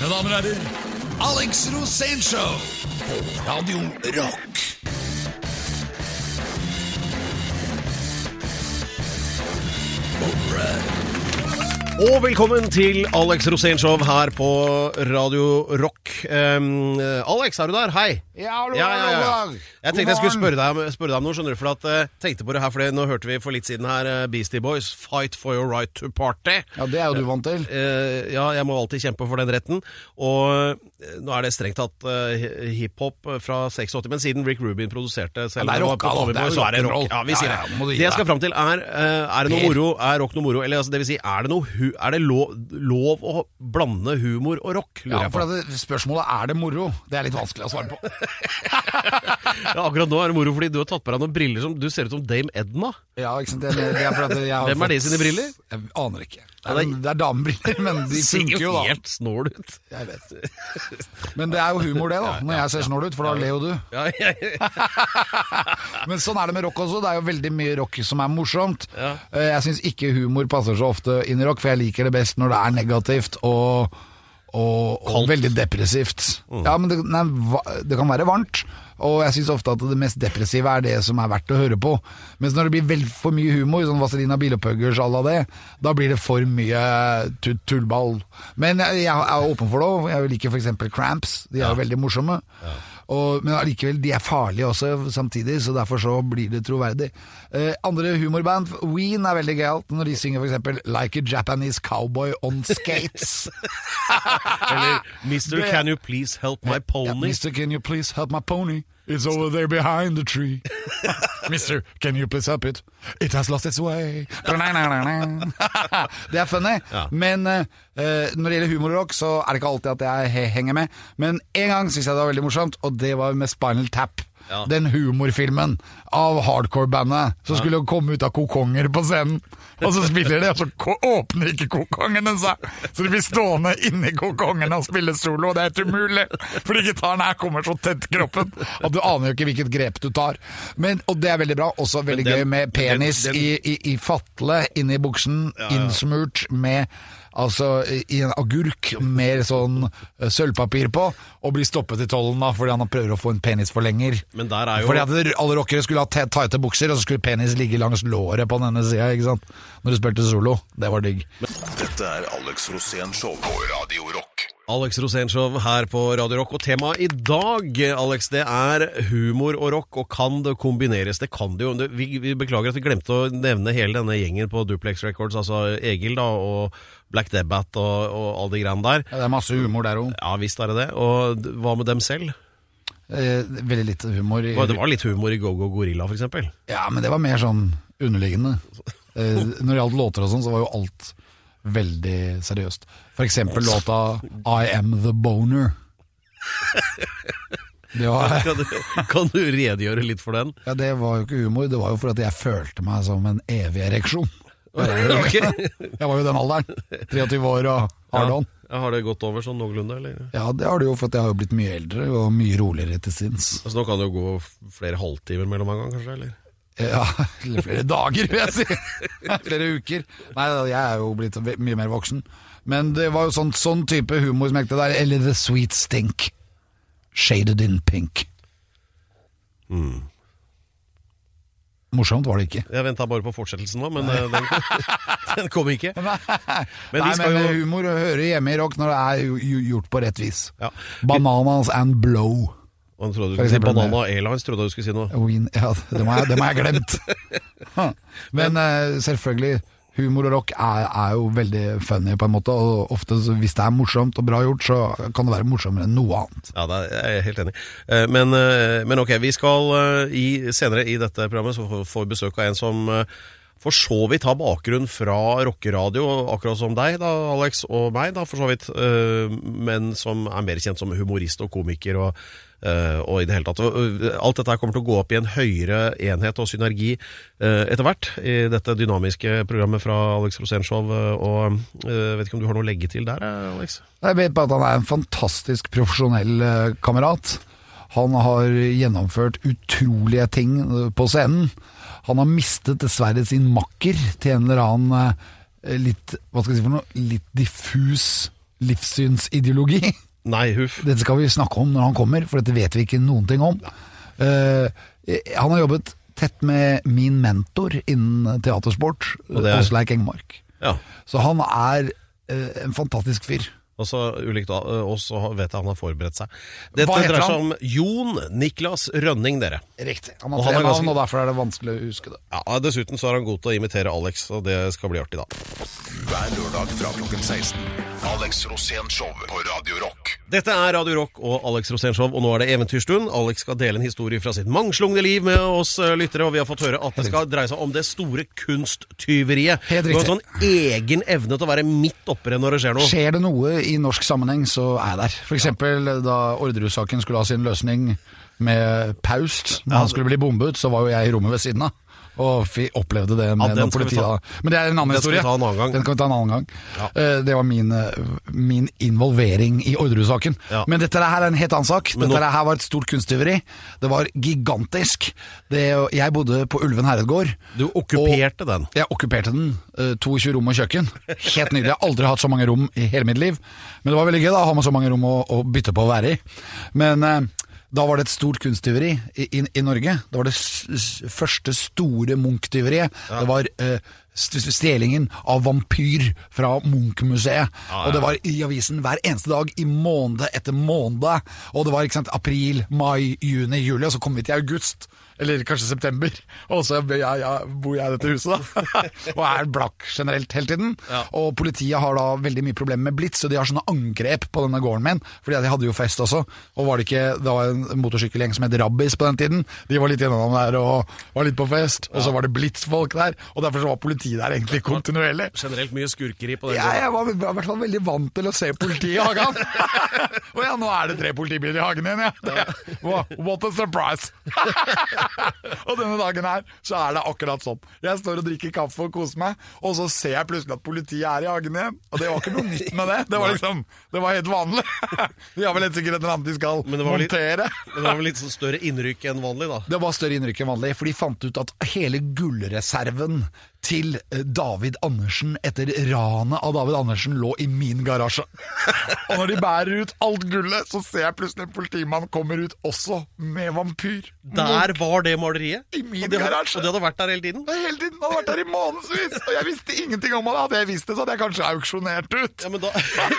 Mine damer og herrer, Alex Rosénshow på Radio Rock. Og velkommen til Alex Rosénshow her på Radio Rock. Um, Alex, er du der? Hei. Ja, hallo, Ja, ja, ja. Jeg tenkte jeg skulle spørre deg, om- spørre deg om noe, skjønner du, for at uh, tenkte på det her, for det, nå hørte vi for litt siden her eh, Beastie Boys, Fight for your right to party. Ja, det er jo du vant til. Eh, ja, jeg må alltid kjempe for den retten. Og eh, nå er det strengt tatt uh, hiphop fra 86, men siden Rick Rubin produserte selv Ja, det er rocka, da. Det er så er det rock. Ja, vi Ja, sier ja, må det. Det jeg skal fram til, er eh, Er det noe moro? Er rock noe moro? Eller altså, det vil si, er det, noe er det lov, lov å blande humor og rock? Ja, for det, Spørsmålet er det moro. Det er litt vanskelig å svare på. Ja, akkurat nå er det moro fordi du har tatt på deg noen briller som Du ser ut som Dame Edna. Ja, ikke sant? Det, det er for at jeg har Hvem er de det sine briller? Jeg aner ikke. Det er, det er- er damebriller, men de funker jo, jo da. helt snål ut. Jeg vet. Men det er jo humor, det, da. Når jeg ser snål ut, for da ler jo du. Men sånn er det med rock også. Det er jo veldig mye rock som er morsomt. Eh, Jeg syns ikke humor passer så ofte inn i rock, for jeg liker det best når det er negativt og, og, og veldig depressivt. Ja, men det, nei, det kan være varmt. Og jeg syns ofte at det mest depressive er det som er verdt å høre på. Mens når det blir vel for mye humor, sånn Vazelina Bilopphøggers à la det, da blir det for mye tullball. Men jeg, jeg er åpen for det òg. Jeg liker f.eks. Cramps. De er jo veldig morsomme. Og, men allikevel, de er farlige også samtidig, så derfor så blir det troverdig. Eh, andre humorband, Ween er veldig gøyalt når de synger f.eks. 'Like a Japanese Cowboy on Skates'. Eller 'Mr. can you please help my Ja, pony? Mister, can you please help my pony? It's over there behind the tree. Mister, can you please help it? It has lost its way. det er funny. Ja. Men eh, når det gjelder humor og rock, så er det ikke alltid at jeg henger med. Men en gang syns jeg det var veldig morsomt, og det var med Spinal Tap. Ja. Den humorfilmen av hardcore-bandet som skulle komme ut av kokonger på scenen. Og så spiller de, og så åpner ikke kokongene seg! Så de blir stående inni kokongene og spille solo, og det er helt umulig! Fordi gitaren her kommer så tett kroppen at du aner jo ikke hvilket grep du tar. Men, og det er veldig bra. Også veldig den- gøy med penis den- den- i, i, i fatle inni buksen, innsmurt med Altså i en agurk med sånn eh, sølvpapir på, og blir stoppet i tollen da fordi han prøver å få en penisforlenger. Men der er jo Fordi at alle rockere skulle ha te- tighte bukser, og så skulle penis ligge langs låret på denne sida, ikke sant. Når du spilte solo. Det var digg. Dette er Alex Rosén Show på Radio Rock. Alex Rosénshow her på Radio Rock. Og temaet i dag, Alex, det er humor og rock. Og kan det kombineres? Det kan det jo. Vi, vi beklager at vi glemte å nevne hele denne gjengen på Duplex Records. Altså Egil da, og Black Debbath og, og alle de greiene der. Ja, det er masse humor der òg. Ja visst er det det. Og hva med dem selv? Eh, veldig lite humor. I, Det var litt humor i Go Go Gorilla, eksempel. Ja, men det var mer sånn underliggende. Eh, når det gjaldt låter og sånn, så var jo alt veldig seriøst. For eksempel låta I Am The Boner. Var, Kan du, kan du redegjøre litt for den? ja, det var jo ikke humor, det var jo fordi jeg følte meg som en evig ereksjon. Okay. Jeg var jo den alderen. 23 år og hard on. Ja, har det gått over sånn noenlunde, eller? Ja, det har det jo, for jeg har jo blitt mye eldre og mye roligere til sinns. Altså Nå kan det jo gå flere halvtimer mellom en gang, kanskje? eller? Ja, eller flere dager, vil jeg si. flere uker. Nei, jeg er jo blitt mye mer voksen. Men det var jo sånn, sånn type humor som gikk der. Eller The Sweet Stink. Shaded in pink. Morsomt var det ikke. Jeg venta bare på fortsettelsen nå, men eh, den, den kom ikke. Men Nei, men jo humor hører hjemme i rock når det er jo- jo- gjort på rett vis. ja. Bananas and blow. Han trodde du skulle si Banana Airlines. trodde du skulle si noe. Win, ja, det må jeg, jeg glemt. Men eh, selvfølgelig, humor og rock er, er jo veldig funny på en måte, og ofte hvis det er morsomt og bra gjort, så kan det være morsommere enn noe annet. Ja, det er jeg helt enig. Eh, Men, eh, men ok, vi skal i, senere i dette programmet så får- vi besøk av en som for så vidt har bakgrunn fra rockeradio, akkurat som deg, da, Alex, og meg, da, for så vidt, men som er mer kjent som humorist og komiker og, og i det hele tatt. Eh, Alt dette kommer til å gå opp i en høyere enhet og synergi eh, etter hvert i dette dynamiske programmet fra Alex Rosenshov. eh, og eh, vet ikke om du har noe å legge til der, eh, Alex? Jeg vet bare at han er en fantastisk profesjonell eh, kamerat. Han har gjennomført utrolige ting eh, på scenen. Han har mistet dessverre sin makker til en eller annen eh, litt, hva skal jeg si for noe, litt diffus livssynsideologi. Nei, huff. Dette skal vi snakke om når han kommer, for dette vet vi ikke noen ting om. Uh, han har jobbet tett med min mentor innen teatersport, er- Åsleik Engmark. Ja. Så han er uh, en fantastisk fyr. Og så ulikt og så vet jeg han har forberedt seg. Dette dreier seg om Jon Niklas Rønning, dere. Riktig. Han har tre ganske- navn, og derfor er det vanskelig å huske det. Ja, Dessuten så er han god til å imitere Alex, og det skal bli artig, da. Hver lørdag fra klokken 16. Alex Rosén Show på Radio Rock. Dette er Radio Rock og Alex Rosénshow, og nå er det eventyrstund. Alex skal dele en historie fra sitt mangslungne liv med oss eh, lyttere, og vi har fått høre at det skal dreie seg om det store kunsttyveriet. Du har en sånn egen evne til å være midt oppe når det skjer noe. Skjer det noe i norsk sammenheng, så er jeg der. For eksempel da Orderud-saken skulle ha sin løsning med Paust, når han skulle bli bombet, så var jo jeg i rommet ved siden av. Og opplevde det med Ja, den noen politi. ta. Men det er en annen Den skal vi historie. ta en annen gang. Den kan vi ta en annen gang. Ja. Uh, Det var min, eh, min involvering i Orderud-saken. Ja. Men dette her er en helt annen sak. Dette nå- her var et stort kunsttyveri. Det var gigantisk. Det, jeg bodde på Ulven herredgård. Du okkuperte den. Jeg okkuperte den. Uh, 22 rom og kjøkken. Helt nydelig. Jeg har aldri hatt så mange rom i hele mitt liv. Men det var veldig gøy da, å ha med så mange rom å, å bytte på å være i. Men eh, da var det et stort kunsttyveri i, i, i Norge. Det var det første store Munch-tyveriet. Det var eh, st- stjelingen av vampyr fra Munch-museet. Og det var i avisen hver eneste dag i måned etter måned. Og det var ikke sant, april, mai, juni, juli, og så kom vi til august. Eller kanskje september. Og så jeg, jeg, bor jeg i dette huset, da. og er blakk generelt hele tiden. Og politiet har da veldig mye problemer med blitz, og de har sånne angrep på denne gården min. Fordi de hadde jo fest også. Og var det ikke Det var en motorsykkelgjeng som het Rabbis på den tiden. De var litt gjennom der og var litt på fest. Og så var det blitz-folk der. Og derfor så var politiet der egentlig kontinuerlig. Generelt mye skurkeri på den Ja, jeg var i hvert fall veldig vant til å se politiet i hagen. Og ja, nå er det tre politibiler i hagen igjen, ja. Det, what a surprise! og denne dagen her, så er det akkurat sånn. Jeg står og drikker kaffe og koser meg, og så ser jeg plutselig at politiet er i hagen igjen. Og det var ikke noe nytt med det. Det var liksom, det var helt vanlig. De har vel helt sikkert et eller annet de skal Men montere. litt-. Men det var vel litt sånn større innrykk enn vanlig, da. Det var større innrykk enn vanlig, for de fant ut at hele gullreserven til eh, David Andersen etter ranet av David Andersen lå i min garasje. Og når de bærer ut alt gullet, så ser jeg plutselig en politimann kommer ut også med vampyr. Der var det maleriet. I min og hadde- garasje. Og det hadde vært der hele tiden. Hele tiden, Det hadde vært der i månedsvis, og jeg visste ingenting om det. Hadde jeg visst det, så hadde jeg kanskje auksjonert ut. Ja, Men, da,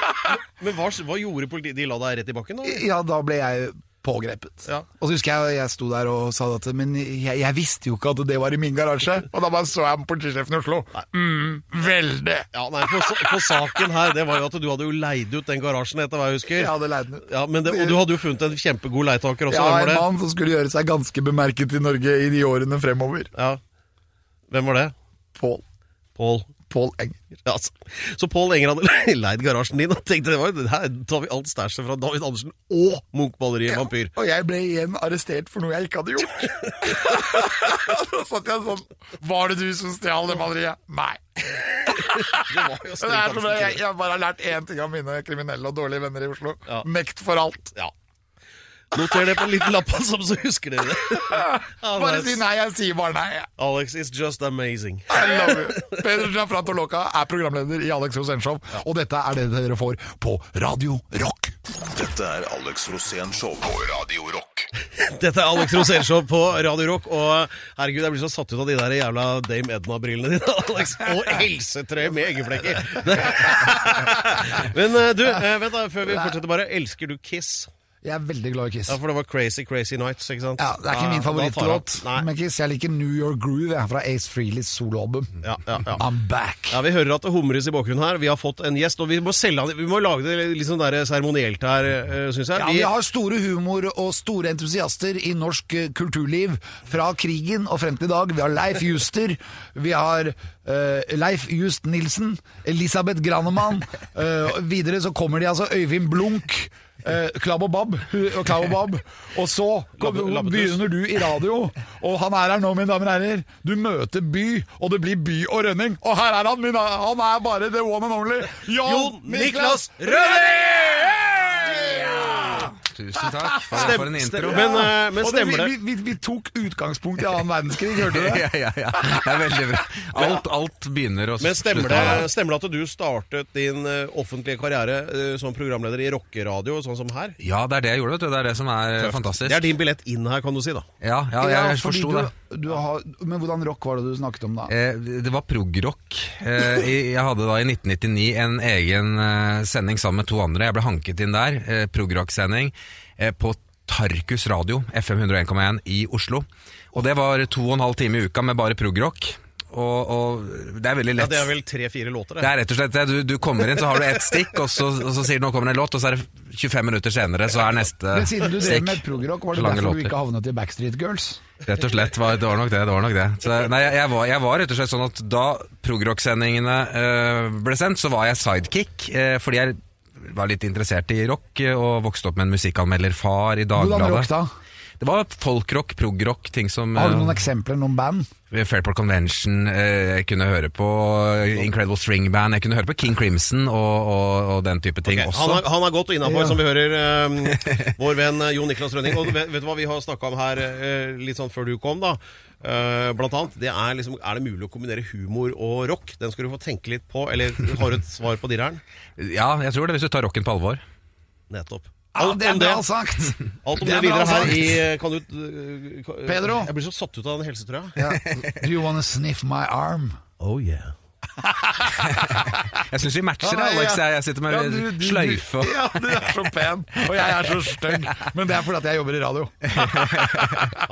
men hva, hva gjorde politiet? De la deg rett i bakken? da? Ja, da ble jeg pågrepet. Ja. Og så husker jeg jeg sto der og sa at Men jeg, jeg visste jo ikke at det var i min garasje. Og da bare så jeg politisjefen i Oslo. Mm, veldig. Ja, nei, for, for saken her, det var jo at du hadde jo leid ut den garasjen, etter hva jeg husker. Jeg hadde leid den ut. Ja, men det, Og du hadde jo funnet en kjempegod leietaker også. Ja, en det? mann som skulle gjøre seg ganske bemerket i Norge i de årene fremover. Ja. Hvem var det? Pål. Pål. Pål Enger. Altså. Så Pål Enger hadde leid garasjen din og tenkte det var, jo- her tar vi alt stæsjet fra David Andersen og Munch-maleriet Vampyr. Og jeg ble igjen arrestert for noe jeg ikke hadde gjort. Så satt jeg sånn Var det du som stjal det maleriet? Nei. Jeg, jeg bare har lært én ting av mine kriminelle og dårlige venner i Oslo. Ja. Nekt for alt. Ja. Noter det på en liten lapp, altså, så husker dere det. Bare si nei. Jeg sier bare nei. Alex is just amazing. I love you. Peder Gianfrantoloca er programleder i Alex Rosenshov, og dette er det dere får på Radio Rock. Dette er Alex Rosén Show på Radio Rock. Dette er Alex Rosénshow på Radio Rock, og herregud, jeg blir så satt ut av de der jævla Dame Edna-brillene dine, Alex. Og helsetrøye med eggeflekker. Men eh, du, eh, vent da, før vi fortsetter bare. Elsker du Kiss? Jeg er veldig glad i Kiss. Ja, for det var Crazy Crazy Nights, ikke sant? Ja, Det er ikke min tar jeg favorittlåt men Kiss. Jeg liker New York Groove jeg, fra Ace Freelys soloalbum. Ja, ja, ja. I'm back. Ja, Vi hører at det humres i bakgrunnen her. Vi har fått en gjest, og vi må selge. Vi må lage det litt sånn seremonielt her, syns jeg. Ja, Vi har store humor og store entusiaster i norsk eh, kulturliv fra krigen og frem til i dag. Vi har Leif Juster, vi har Uh, Leif Just Nilsen, Elisabeth Granemann. Uh, videre så kommer de altså Øyvind Blunk. Uh, Klabb og Babb. Og, Klabb og, Babb. og så kom, begynner du i radio, og han er her nå, mine damer og herrer. Du møter by, og det blir by og rønning. Og her er han, Min, han er bare the one and only Jon, Jon Niklas Rønning! Tusen takk for, Stem- for en intro. Men, eh, men stemmer det? Vi, vi, vi tok utgangspunkt i annen verdenskrig, hørte du det? ja, ja, ja. Det er veldig bra. Alt, alt begynner å Men stemmer slutte det, stemmer det at du startet din eh, offentlige karriere eh, som programleder i rockeradio, sånn som her? Ja, det er det jeg gjorde, vet du. Det er det som er fantastisk. Det er din billett inn her, kan du si, da. Ja, ja, jeg, jeg jeg forsto det. Du har, men hvordan rock var det du snakket om da? Eh, det var progrock. Eh, jeg hadde da i 1999 en egen eh, sending sammen med to andre. Jeg ble hanket inn der, eh, progrock-sending, eh, på Tarkus radio, FM 101,1 i Oslo. Og det var to og en halv time i uka med bare progrock. Og, og det er veldig lett. Ja. Det er vel tre-fire låter, Det det er rett og slett det. Du, du kommer inn, så har du ett stikk, og så, og så sier du nå kommer det en låt, og så er det 25 minutter senere, så er neste stikk. Men siden du drev med prog-rock, var det derfor du ikke havnet i Backstreet Girls? Rett og slett, var, det var nok det. det, var nok det. Så, nei, jeg, var, jeg var rett og slett sånn at da progrock-sendingene eh, ble sendt, så var jeg sidekick, eh, fordi jeg var litt interessert i rock, eh, og vokste opp med en musikkanmelderfar i Dagbladet. Hvordan rock da? Det var folkrock, progrock, ting som Har du noen eh, eksempler, noen band? Fairport Convention, eh, jeg kunne høre på Incredible String Band, jeg kunne høre på King Crimson og, og, og den type ting okay. også. Han, har, han har gått innafor, Ja. som vi hører, eh, vår venn eh, Jon Niklas Rønning. Og vet, vet du hva vi har snakka om her eh, litt sånn før du kom, da? Uh, blant annet, det er liksom Er det mulig å kombinere humor og rock? Den skal du få tenke litt på. Eller har du et svar på dirreren? Ja, jeg tror det, hvis du tar rocken på alvor. Nettopp. Alt det er bra sagt! alt om Det det, er videre her sagt. i eh, Kan du eh, kan- Pedro? Jeg blir så satt ut av den helsetrøya. Yeah. Do you wanna sniff my arm? Oh yeah. Jeg syns vi matcher, Ja, Alex. ja. Jeg, jeg sitter med Ja, du- du- sløyfe og Ja, du er så pen, og jeg er så stygg. Men det er fordi at jeg jobber i radio. Ja,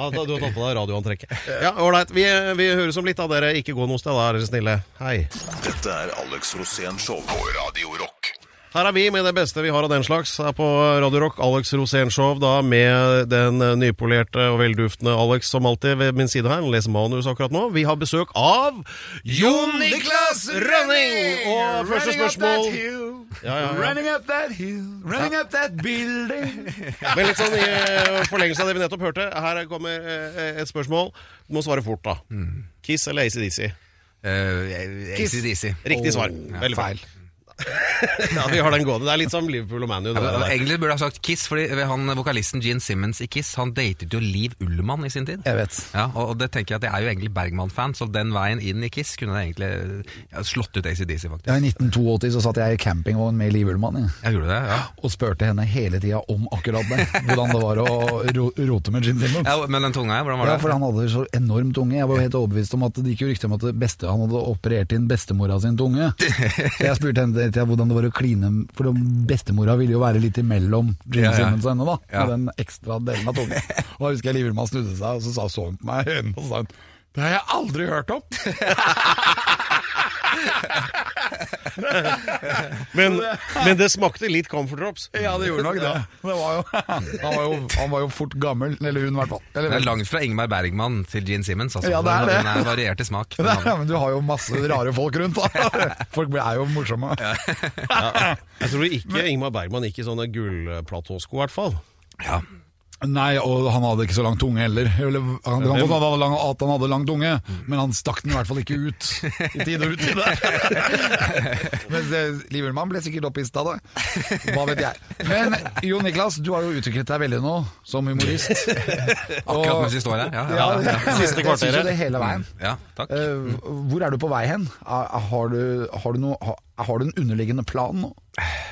du har tatt på deg radioantrekket. Ja, ålreit. Vi, vi høres om litt av dere. Ikke gå noe sted, da, er dere snille. Hei. Dette er Alex Rosén Show på Radio Rock. Her er vi med det beste vi har av den slags her på Radio Rock. Alex Rosénshow da med den nypolerte og velduftende Alex som alltid ved min side her. Leser manus akkurat nå. Vi har besøk av Jon Niklas Rønning! Og første spørsmål Ja, ja, ja. Running up that hill, running up that building. Men litt sånn i eh, forlengelse av det vi nettopp hørte. Her kommer eh, et spørsmål. Du må svare fort, da. Kiss eller ACDC? uh, ACDC. Riktig svar. Åh, Veldig feil. Ja, vi har den gående. Det er litt som Liverpool og ManU. Ja, Egentlig burde jeg ha sagt Kiss, fordi han, vokalisten Gene Simmons i Kiss Han datet jo Liv Ullmann i sin tid. Jeg vet. Ja, og, og det tenker jeg at jeg er jo egentlig Bergman-fan, så den veien inn i Kiss kunne det egentlig ja, slått ut ACDC, faktisk. Ja, I 1982 så satt jeg i campingvogn med Liv Ullmann jeg. Jeg gjorde det, ja. og spurte henne hele tida om akkurat det. Hvordan det var å ro rote med Gene Simmons. ja. Men den tunga, hvordan var det? Ja, for han hadde så enorm tunge. Jeg var jo helt overbevist om at det gikk jo rykter om at det beste, han hadde operert inn bestemora sin tunge. Så jeg spurte henne til hvordan det var å kline For bestemora ville jo være litt imellom Gene. Simmons og henne, da. Ja. Med den ekstra delen av tungen. Og da husker jeg Liv Ullmann snudde seg, og så sa så hun på meg i øynene, og sa det har jeg aldri hørt om! Men, men det smakte litt Comfort Drops. Ja, det gjorde nok det. det var jo, han, var jo, han var jo fort gammel, eller hun i hvert fall. Det er langt fra Ingmar Bergman til Gene Simmons. Altså. Ja, det er det. Den er variert i smak. Nei, men du har jo masse rare folk rundt, da. Folk er jo morsomme. Jeg tror ikke Ingmar Bergman gikk i sånne gullplatåsko, i hvert fall. Ja. Nei, og han hadde ikke så lang tunge heller. Eller, han, det kan godt lang, at han hadde lang tunge, men han stakk den i hvert fall ikke ut i tide og utide. Mens Livermann ble sikkert opphisset av det. Hva vet jeg. Men Jo Niklas, du har jo utviklet deg veldig nå som humorist. Akkurat mens vi står her. Ja, Ja, ja, ja. Siste kvarteret. det hele veien. ja takk. Eh, hvor er du på vei hen? Er- Har du, har du, noe, har, har du en underliggende plan nå?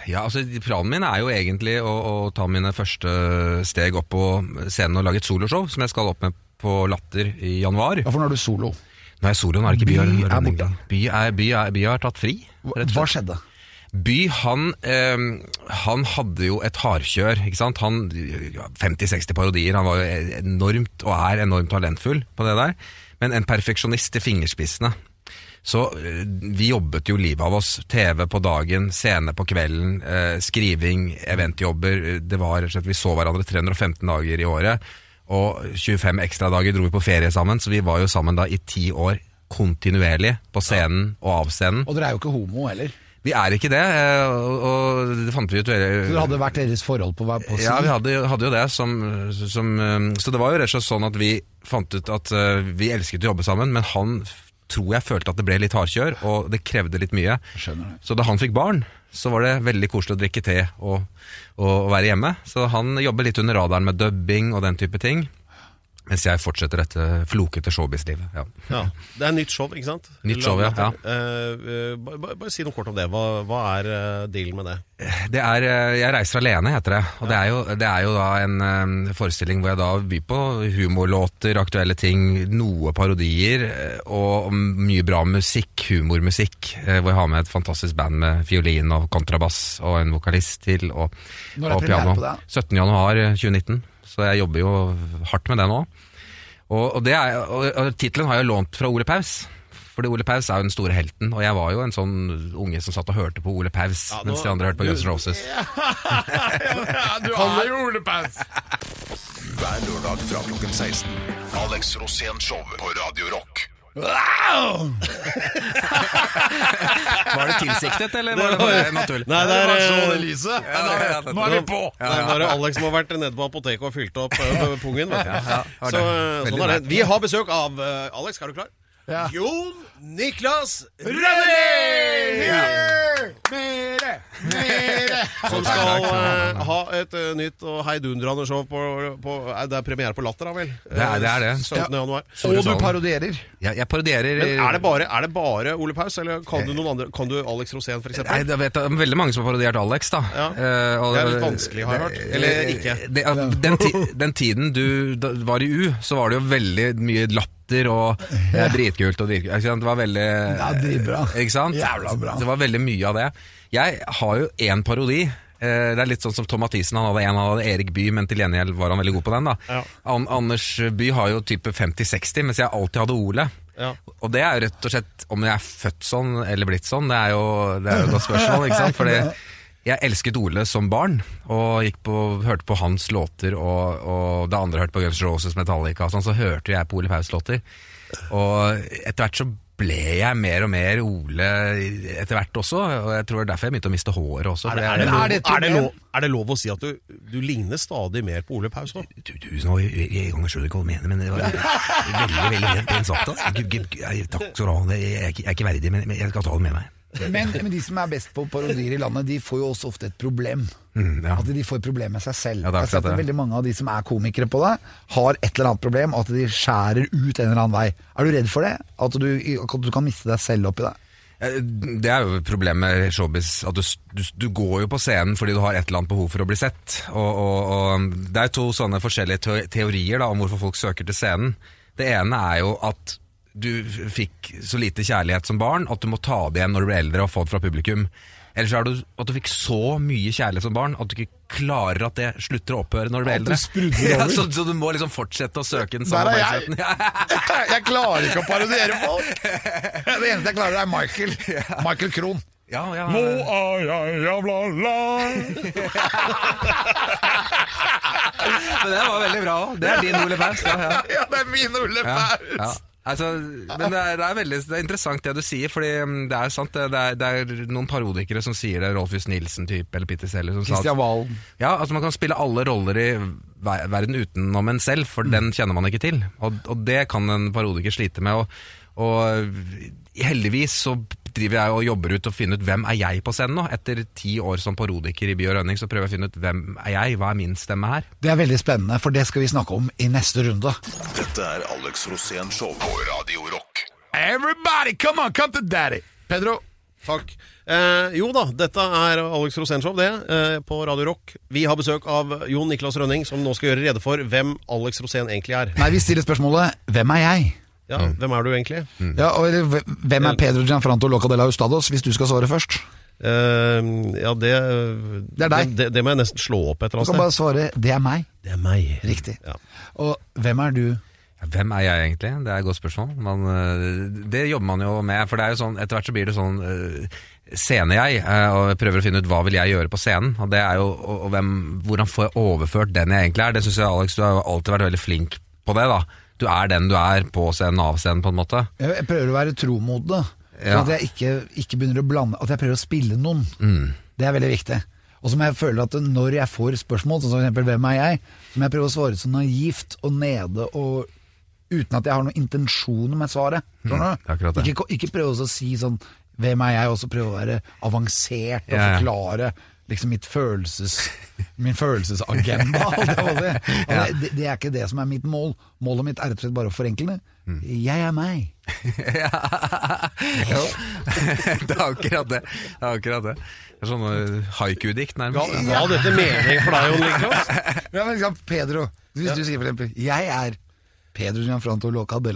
Ja, altså Planen min er jo egentlig å, å ta mine første steg opp på scenen og lage et soloshow, som jeg skal opp med på Latter i januar. Ja, for nå er du solo. Nå er jeg solo, nå er det ikke By, By er borte. By, er, by, er, by har tatt fri. Hva, skjedde? By, han, eh, han hadde jo et hardkjør, ikke sant? Han, ja, 50-60 parodier, han var jo enormt, og er enormt talentfull på det der, men en perfeksjonist til fingerspissene. Så eh, vi jobbet jo livet av oss. TV på dagen, scene på kvelden, eh, skriving, eventjobber. Det var rett og slett, Vi så hverandre 315 dager i året, og 25 ekstra dager dro vi på ferie sammen, så vi var jo sammen da i ti år kontinuerlig på scenen og av scenen. Og dere er jo ikke homo heller. Vi er ikke det, eh, og, det fant vi ut Så det hadde vært deres forhold på, på. Ja, vi hadde, hadde jo det som, som eh, Så det var jo rett og slett sånn at vi fant ut at vi elsket å jobbe sammen, men han tror jeg følte at det ble litt hardkjør, og det krevde litt mye. Så da han fikk barn, så var det veldig koselig å drikke te og, og være hjemme. Så han jobber litt under radaren med dubbing og den type ting. Mens jeg fortsetter dette flokete showbiz-livet. Ja. Ja. Det er nytt show, ikke sant? Nytt show, ja, ja. Uh, uh, bare, bare- bare si noe kort om det. Hva, hva er uh, dealen med det? Det er eh, Jeg reiser alene, heter det. Og det, er jo, det er jo da en eh, forestilling hvor jeg da byr på humorlåter, aktuelle ting, noe parodier eh, og mye bra musikk, humormusikk. eh, Hvor jeg har med et fantastisk band med fiolin og kontrabass og en vokalist til. Og, Når er og piano. på det? 17. januar eh, 2019. Så jeg jobber jo hardt med det nå. Og, og, og, og tittelen har jeg lånt fra Ole Paus. Fordi Ole Paus er jo den store helten, og jeg var jo en sånn unge som satt og hørte på Ole Paus Ja, nå- mens de andre hørte på Guns N' Roses. du er jo Ole Paus! Hver lørdag fra klokken 16. Alex Rosén Show på Radio Rock. Var det tilsiktet, eller var det bare naturlig? Nei, det er, eh, lyset. Nå er vi på! Det er bare Alex som har vært nede på apoteket og fylt opp eh, pungen. Vet du. Så, eh, sånn er det. Vi har besøk av eh, Alex, er du klar? Ja. Jon Niklas Rønning! Rønning! Mere! Som skal uh, ha et uh, nytt og heidundrende show på, på eh, Det er premiere på Latter, da vel? Det er- det er det. 17. Ja. januar. Og du parodierer. Ja, jeg parodierer Men er det bare, er det bare Ole Paus, eller kan du noen andre? Kan du Alex Rosén, for Nei, det vet jeg, veldig mange som har parodiert Alex, da. Ja. Eh, og- Det er litt vanskelig, har jeg hørt. Eller ikke. Det, den, ti, den tiden du da, var i U, så var det jo veldig mye latter og det er dritkult og dritkult. Det var veldig Ja, dritbra. Ikke sant? Jævla bra. Det var veldig mye av det. Jeg har jo én parodi. Eh, Det er litt sånn som Tom Mathisen. Han hadde en, hadde Erik Bye, men til gjengjeld var han veldig god på den. da Ja. An Anders Bye har jo type 50-60, mens jeg alltid hadde Ole. Ja. Og det er jo rett og slett om jeg er født sånn eller blitt sånn, det er jo, det er jo et godt spørsmål. ikke sant? Fordi jeg elsket Ole som barn, og på, hørte på hans låter, og, og da andre hørte på Guns Roses Metallica, sånn, så hørte jeg på Ole Paus låter. Og etter hvert så ble jeg mer og mer Ole etter hvert også, og jeg tror det er derfor jeg begynte å miste håret også. Er det, er, det lov, er det et er, det problem? lov, er det lov å si at du, du ligner stadig mer på Ole Paus òg? Du, du, nå, jeg, jeg, jeg skjønner ikke hva du mener, men det var veldig veldig pent- sagt. Takk skal du ha. Jeg ikke, jeg er ikke verdig, men men jeg skal ta det med meg. Men, men de som er best på parodier i landet, de får jo også ofte et problem. Mm, ja. At de får problem med seg selv. Ja, er jeg har sett at veldig mange av de som er komikere på det, har et eller annet problem, og at de skjærer ut en eller annen vei. Er du redd for det? At du, at du kan miste deg selv oppi det? Det er jo problemet med showbiz, at du, du, du går jo på scenen fordi du har et eller annet behov for å bli sett. Og, og, og Det er to sånne forskjellige teorier da, om hvorfor folk søker til scenen. Det ene er jo at du fikk så lite kjærlighet som barn at du må ta det igjen når du blir eldre og få det fra publikum. Eller så er det at du fikk så mye kjærlighet som barn at du ikke klarer at det slutter å opphøre når du blir eldre. Ja, så, så du må liksom fortsette å søke den samme oppmerksomheten. jeg. Jeg klarer ikke å parodiere folk! Det eneste jeg klarer, er Michael. Michael Krohn. Ja, ja, Nå er jeg jævla lei Men det var veldig bra òg. Det er din Ole Paus. Ja, ja. Ja, det er min Ole Ja, Paus! Altså, men det er, det, er veldig, det er interessant det du sier, Fordi mm, det er sant det, er, det er noen parodikere som sier det, Rolfus Nilsen-type, eller Peter Seller som Christian Valen. ja, altså Man kan spille alle roller i verden utenom en selv, for den kjenner man ikke til. Og, og det kan en parodiker slite med. Og, og heldigvis så driver jeg og jobber ut og finner ut hvem er jeg på scenen nå. Etter ti år som parodiker i By og Rønning, så prøver jeg å finne ut hvem er jeg, hva er min stemme her. Det er veldig spennende, for det skal vi snakke om i neste runde. Dette er Alex Rosén Show på Radio Rock. Everybody, come on, come to daddy! Pedro, Takk. Eh, jo da, dette er Alex Rosénshow, det, eh, på Radio Rock. Vi har besøk av Jon Niklas Rønning, som nå skal gjøre rede for hvem Alex Rosén egentlig er. Nei, vi stiller spørsmålet Hvem er jeg? Ja, Hvem er du egentlig? Ja, og, hvem er Pedro Gianfranto Loca de la Hustados, hvis du skal svare først? Uh, ja, det Det er deg. Det, det må jeg nesten slå opp et Du kan bare svare 'det er meg'. Det er meg. Riktig. Ja. Og hvem er du? Hvem er jeg egentlig? Det er et godt spørsmål. Man, øh, det jobber man jo med. For det er jo sånn, etter hvert så blir det sånn øh, scene-jeg, øh, og jeg prøver å finne ut hva vil jeg gjøre på scenen. Og det er jo, og, og hvem, Hvordan får jeg overført den jeg egentlig er? Det syns jeg, Alex, du har jo alltid vært veldig flink på det. da. Du er den du er på scenen, av scenen, på en måte. Jeg jeg prøver å være tro mot det. Ja. at jeg ikke, ikke begynner å blande At jeg prøver å spille noen. Det er veldig viktig. Og som jeg føler at når jeg får spørsmål, sånn som eksempel 'Hvem er jeg?', som jeg prøver å svare så naivt og nede og uten at jeg har noen intensjoner med svaret. Det. Ikke, ikke prøve å si sånn hvem er jeg, og så prøve å være avansert og Ja, ja. forklare liksom mitt følelses, min følelsesagenda. det, det, det er ikke det som er mitt mål. Målet mitt er rett og slett bare å forenkle det. Mm. Jeg er meg. Jo. det er akkurat det. Det er akkurat det. Det er sånn eh, haiku-dikt, nærmest. ga dette mening for deg, Jon Lindros? Ja, men liksom, Pedro, hvis du sier for eksempel Jeg er Pedro Gianfranto Loca de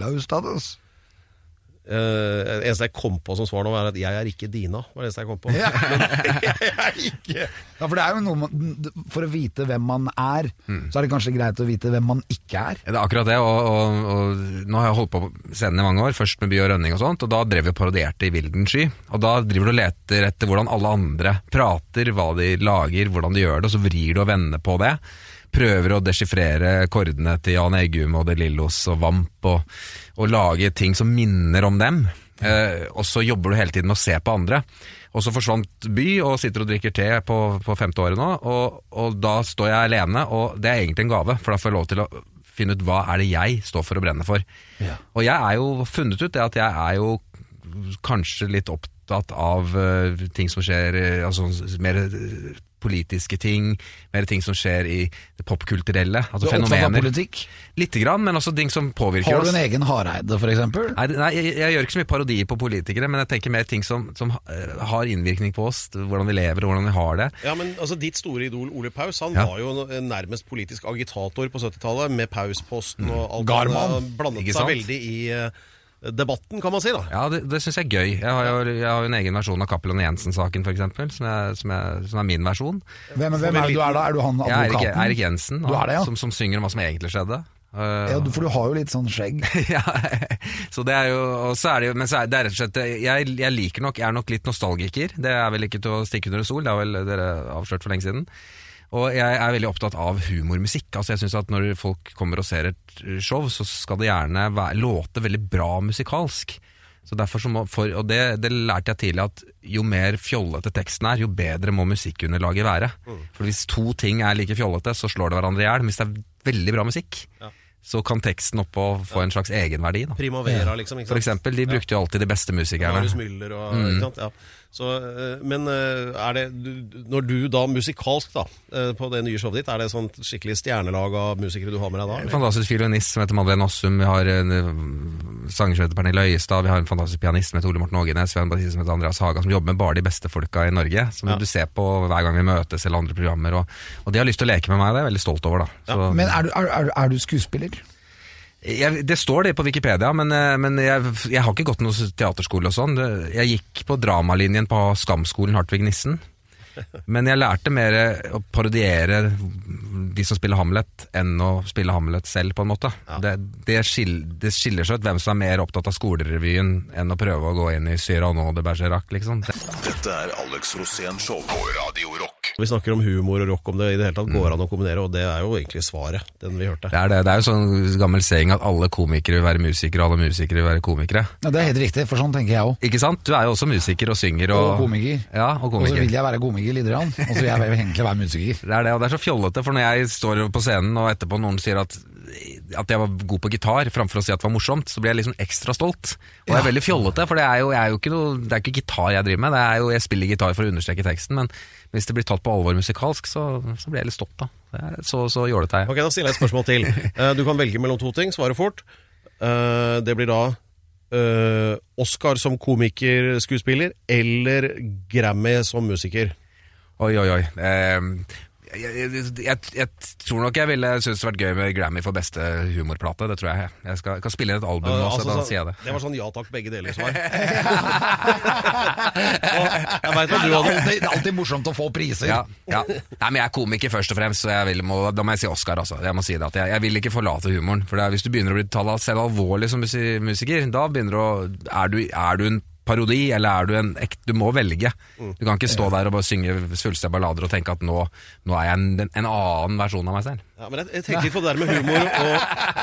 Uh, eneste jeg kom på som svar nå, er at 'jeg er ikke Dina'. var det eneste jeg kom på. Ja. jeg er Ja, for det er jo noe man, For å vite hvem man er, så er det kanskje greit å vite hvem man ikke er. Det er akkurat det, og, og, og nå har jeg holdt på på scenen i mange år, først med By og Rønning og sånt, og da drev vi og parodierte i Vilden sky. Og da driver du og leter etter hvordan alle andre prater, hva de lager, hvordan de gjør det, og så vrir du og vender på det. Prøver å desifrere kordene til Jan Eggum og De Lillos og Vamp, og, og lage ting som minner om dem. Eh, og så jobber du hele tiden med å se på andre. Og så forsvant By, og sitter og drikker te på, på femte året nå, og, og da står jeg alene, og det er egentlig en gave, for da får jeg lov til å finne ut hva er det jeg står for å brenne for. Og jeg er jo funnet ut det at jeg er jo kanskje litt opptatt av uh, ting som skjer, uh, altså mer eh, politiske ting, mer ting som skjer i det popkulturelle, Du altså er opptatt av fenomener. politikk. Lite grann, men også ting som påvirker oss. Har du oss. en egen Hareide, eksempel? Nei, nei jeg, jeg gjør ikke så mye parodi på politikere, men jeg tenker mer ting som, som eh, har innvirkning på oss, hvordan vi lever og hvordan vi har det. Ja, men altså Ditt store idol Ole Paus Han Ja. var jo nærmest politisk agitator på 70-tallet, med Pausposten og alt. Garman. Han blandet seg veldig i eh, debatten, kan man si. da Ja, det, det syns jeg er gøy. Jeg har jo jeg har jo en egen versjon av Cappelen Jensen-saken, f.eks., som, jeg- som, jeg- som er min versjon. Hvem, hvem er det du er da? Er du han Jeg er Erik. Erik Jensen, Du er det, ja. som, som synger om hva som egentlig skjedde. Uh, Ja, for du har jo litt sånn skjegg. ja, så det er jo, og så er det jo, men så er det er rett og slett jeg, jeg liker nok, jeg er nok litt nostalgiker. Det er vel ikke til å stikke under sol, det har vel dere avslørt for lenge siden. Og jeg er veldig opptatt av humormusikk. Altså jeg synes at Når folk kommer og ser et show, så skal det gjerne være, låte veldig bra musikalsk. Så derfor så må, for, og det, det lærte jeg tidlig, at jo mer fjollete teksten er, jo bedre må musikkunderlaget være. For hvis to ting er like fjollete, så slår det hverandre i hjel. Men hvis det er veldig bra musikk, så kan teksten oppå få en slags egenverdi. Da. Primavera, liksom. For eksempel, de brukte jo alltid de beste musikerne. Marius Müller og ikke sant? Ja. Så, eh, men eh, er det Når du da musikalsk, da, eh, på det nye showet ditt, er det sånn skikkelig stjernelag av musikere du har med deg da? En fantastisk fiolinist som heter Madeleine Ossum, vi har en sanger som heter Pernille Øyestad, vi har en fantastisk pianist som heter Ole Morten Ågenes, vi har en bassist som heter Andreas Haga, som jobber med bare de beste folka i Norge, som Ja. du ser på hver gang vi møtes eller andre programmer, og, og de har lyst til å leke med meg, det er jeg veldig stolt over da. Så, Men er du, er, er du skuespiller? Jeg, det står det på Wikipedia, men, eh, men jeg, jeg har ikke gått noe teaterskole og sånn. Jeg gikk på dramalinjen på Skamskolen Hartvig Nissen. Men jeg lærte mer å parodiere de som spiller Hamlet, enn å spille Hamlet selv, på en måte. Det, det, skiller, det skiller seg ut hvem som er mer opptatt av skolerevyen enn å prøve å gå inn i Cyrano de Bergerac, liksom. Det, Dette er Alex Rosén Show på Radio Rock. Vi snakker om humor og rock, om det i det hele tatt går an å kombinere, og det er jo egentlig svaret, den vi hørte. det, er det. det er jo sånn gammel saying at alle komikere vil være musikere, og alle musikere vil være komikere. Ja, det er helt riktig, for sånn tenker jeg òg. Ikke sant? Du er jo også musiker og synger. Og, Og komiker. Ja, og Og så vil jeg være komiker lite grann, og så vil jeg egentlig være musiker. Det er det, og det er så fjollete, for når jeg står på scenen og etterpå noen sier at, at jeg var god på gitar, framfor å si at det var morsomt, så blir jeg liksom ekstra stolt. Og jeg er veldig fjollete, for det er jo, er jo ikke noe, det er ikke gitar jeg driver med, det er jo, jeg spiller gitar for å understreke teksten, men hvis det blir tatt på alvor musikalsk, så, så blir jeg litt stolt da. Så, så jålete er jeg. Ok, Da stiller jeg et spørsmål til. Eh, Du kan velge mellom to ting. Svare fort. Eh, Det blir da eh, Oscar som komikerskuespiller eller Grammy som musiker. Oi, oi, oi. Jeg, jeg, jeg, tror nok jeg ville synes det vært gøy med Grammy for beste humorplate, det tror jeg. Jeg skal, kan spille inn et album nå, Eh, så altså, da sier jeg det. Det var sånn ja takk, begge deler svar. Jeg veit du Det er alltid, morsomt å få priser. Ja, ja. Nei, men jeg er komiker først og fremst, så jeg vil, må, da må jeg si Oscar. Altså. Jeg må si det at jeg, vil ikke forlate humoren. For det er, Hvis du begynner å bli talt selv alvorlig som musiker, da begynner du å Er du, er du en parodi, eller er du en ekte Du må velge. Du kan ikke stå der og bare synge svulstige ballader og tenke at nå, nå er jeg en, en annen versjon av meg selv. ja, men jeg, jeg tenker litt på det der med humor og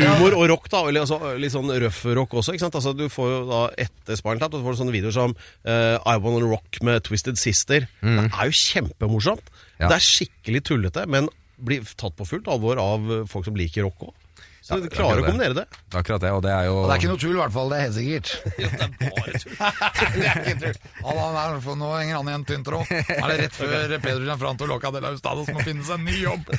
Humor og rock, da. Eller altså, litt sånn røff rock også. ikke sant? Altså, Du får jo da etter Spinal Tap, så får du sånne videoer som uh, I Wanna Rock med Twisted Sister. Det er jo kjempemorsomt. Ja. Det er skikkelig tullete, men blir tatt på fullt alvor av folk som liker rock òg. Så du klarer å kombinere det. Det er akkurat det, og det er jo Og det er ikke noe tull, i hvert fall. Det er helt sikkert. det er bare tull. Det er er, tull nå henger han i en tynn tråd. Er det rett før Pedro Gianfranto Loca de la Ustados må finne seg en ny jobb?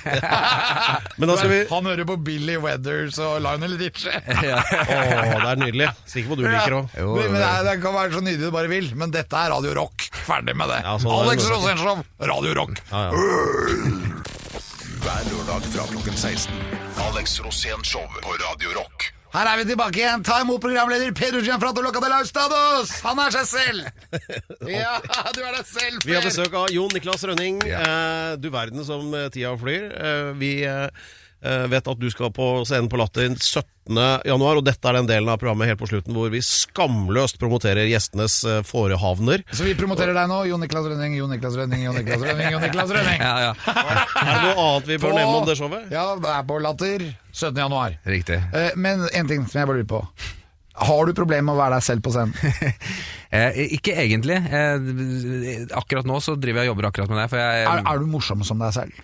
Men da skal vi Han hører på Billy Weathers og Lionel Richie. oh, det er nydelig. Sikker på du liker òg. Jo, men, men det, det kan være så nydelig du bare vil, men dette er Radio Rock. Ferdig med det. Ja. Alex Rosenshov, Radio Rock. Ja, ja. Hver lørdag fra klokken 16. Alex Rosén Show på Radio Rock. Her er vi tilbake igjen. Ta imot programleder Pedro Gianfranto Loca de Laustados! Han er seg selv. Ja, du er deg selv, Vi har besøk av Jon Niklas Rønning. Ja. du verden som eh, tida flyr. Eh, vi eh, eh, vet at du skal på scenen på Latter 17. januar, og dette er den delen av programmet helt på slutten hvor vi skamløst promoterer gjestenes eh, forehavner. Så vi promoterer deg nå. Jon Niklas Rønning, Jon Niklas Rønning, Jon Niklas Rønning. Jon Niklas Rønning. Ja, ja, Er det noe annet vi bør nevne om det showet? Ja, det er på Latter 17. januar. riktig. Eh, Men en ting som jeg bare lurer på. Har du problemer med å være deg selv på scenen? Eh, ikke egentlig. Eh, akkurat nå så driver jeg og jobber akkurat med det. For jeg, Er, er du morsom som deg selv?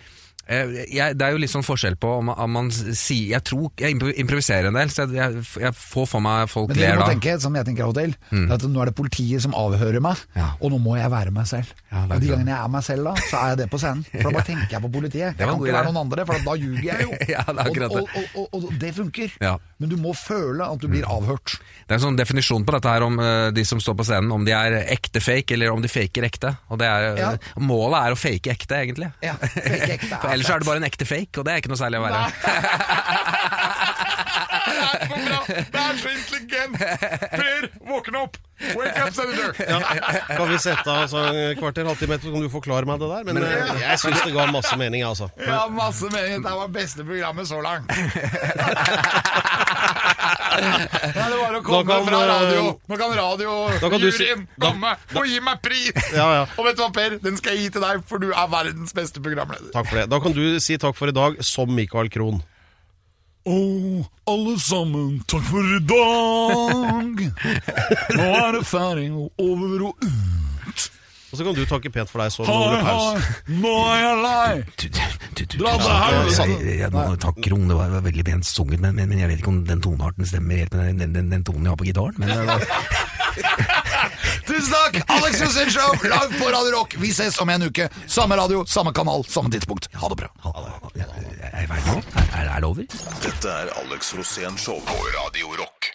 Eh, jeg, det er jo litt sånn forskjell på om, om man sier Jeg tror jeg improviserer en del, så jeg, jeg, får for meg folk Men det ler du må da. tenke, som jeg tenker av og til, mm. at nå er det politiet som avhører meg, Ja. og nå må jeg være meg selv. Ja, og de gangene jeg er meg selv da, så er jeg det på scenen. For da bare tenker jeg på politiet. Jeg kan ikke være noen andre, for da ljuger jeg jo. Ja, det er og, og, og, og, det funker. Ja. Men du må føle at du blir avhørt. Det er en sånn definisjon på dette her om eh, de som står på scenen, om de er ekte fake, eller om de faker ekte. Og det er, Ja. Målet er å fake ekte, egentlig. Ja, fake ekte er ellers er du bare en ekte fake, og det er ikke noe særlig å være. Er så bra! Det er så intelligent! Per, våkne opp! Wake up, senator! Kan vi sette av altså, en kvarter, halvtime etterpå, kan du forklare meg det der? Men eh, jeg syns det ga masse mening, altså. Ja, masse mening. Det var beste programmet så langt. Ja, det var å komme kan, fra radio. eh, Nå kan radiojuryen si- radiojuryen da- komme og gi meg pris! Ja, ja. Og vet du hva, Per? Den skal jeg gi til deg, for du er verdens beste programleder. Takk for det. Da kan du si takk for i dag som Michael Krohn. Å, alle sammen, takk for i dag. Nå er det ferdig og over og ut. Og så kan du takke pent for deg så Ole Paus. nå er jeg lei. Takk, Kron, det var, veldig pent sunget, men, men, men jeg vet ikke om den tonearten stemmer helt med den, den, den tonen jeg har på gitaren. Men, eh, Tusen takk! Alex Rosén Show live på Radio Rock. Vi ses om en uke. Samme radio, samme kanal, samme tidspunkt. Ha det bra. er, er, er, er, er det over? Dette er Alex Rosén Show på Radio Rock.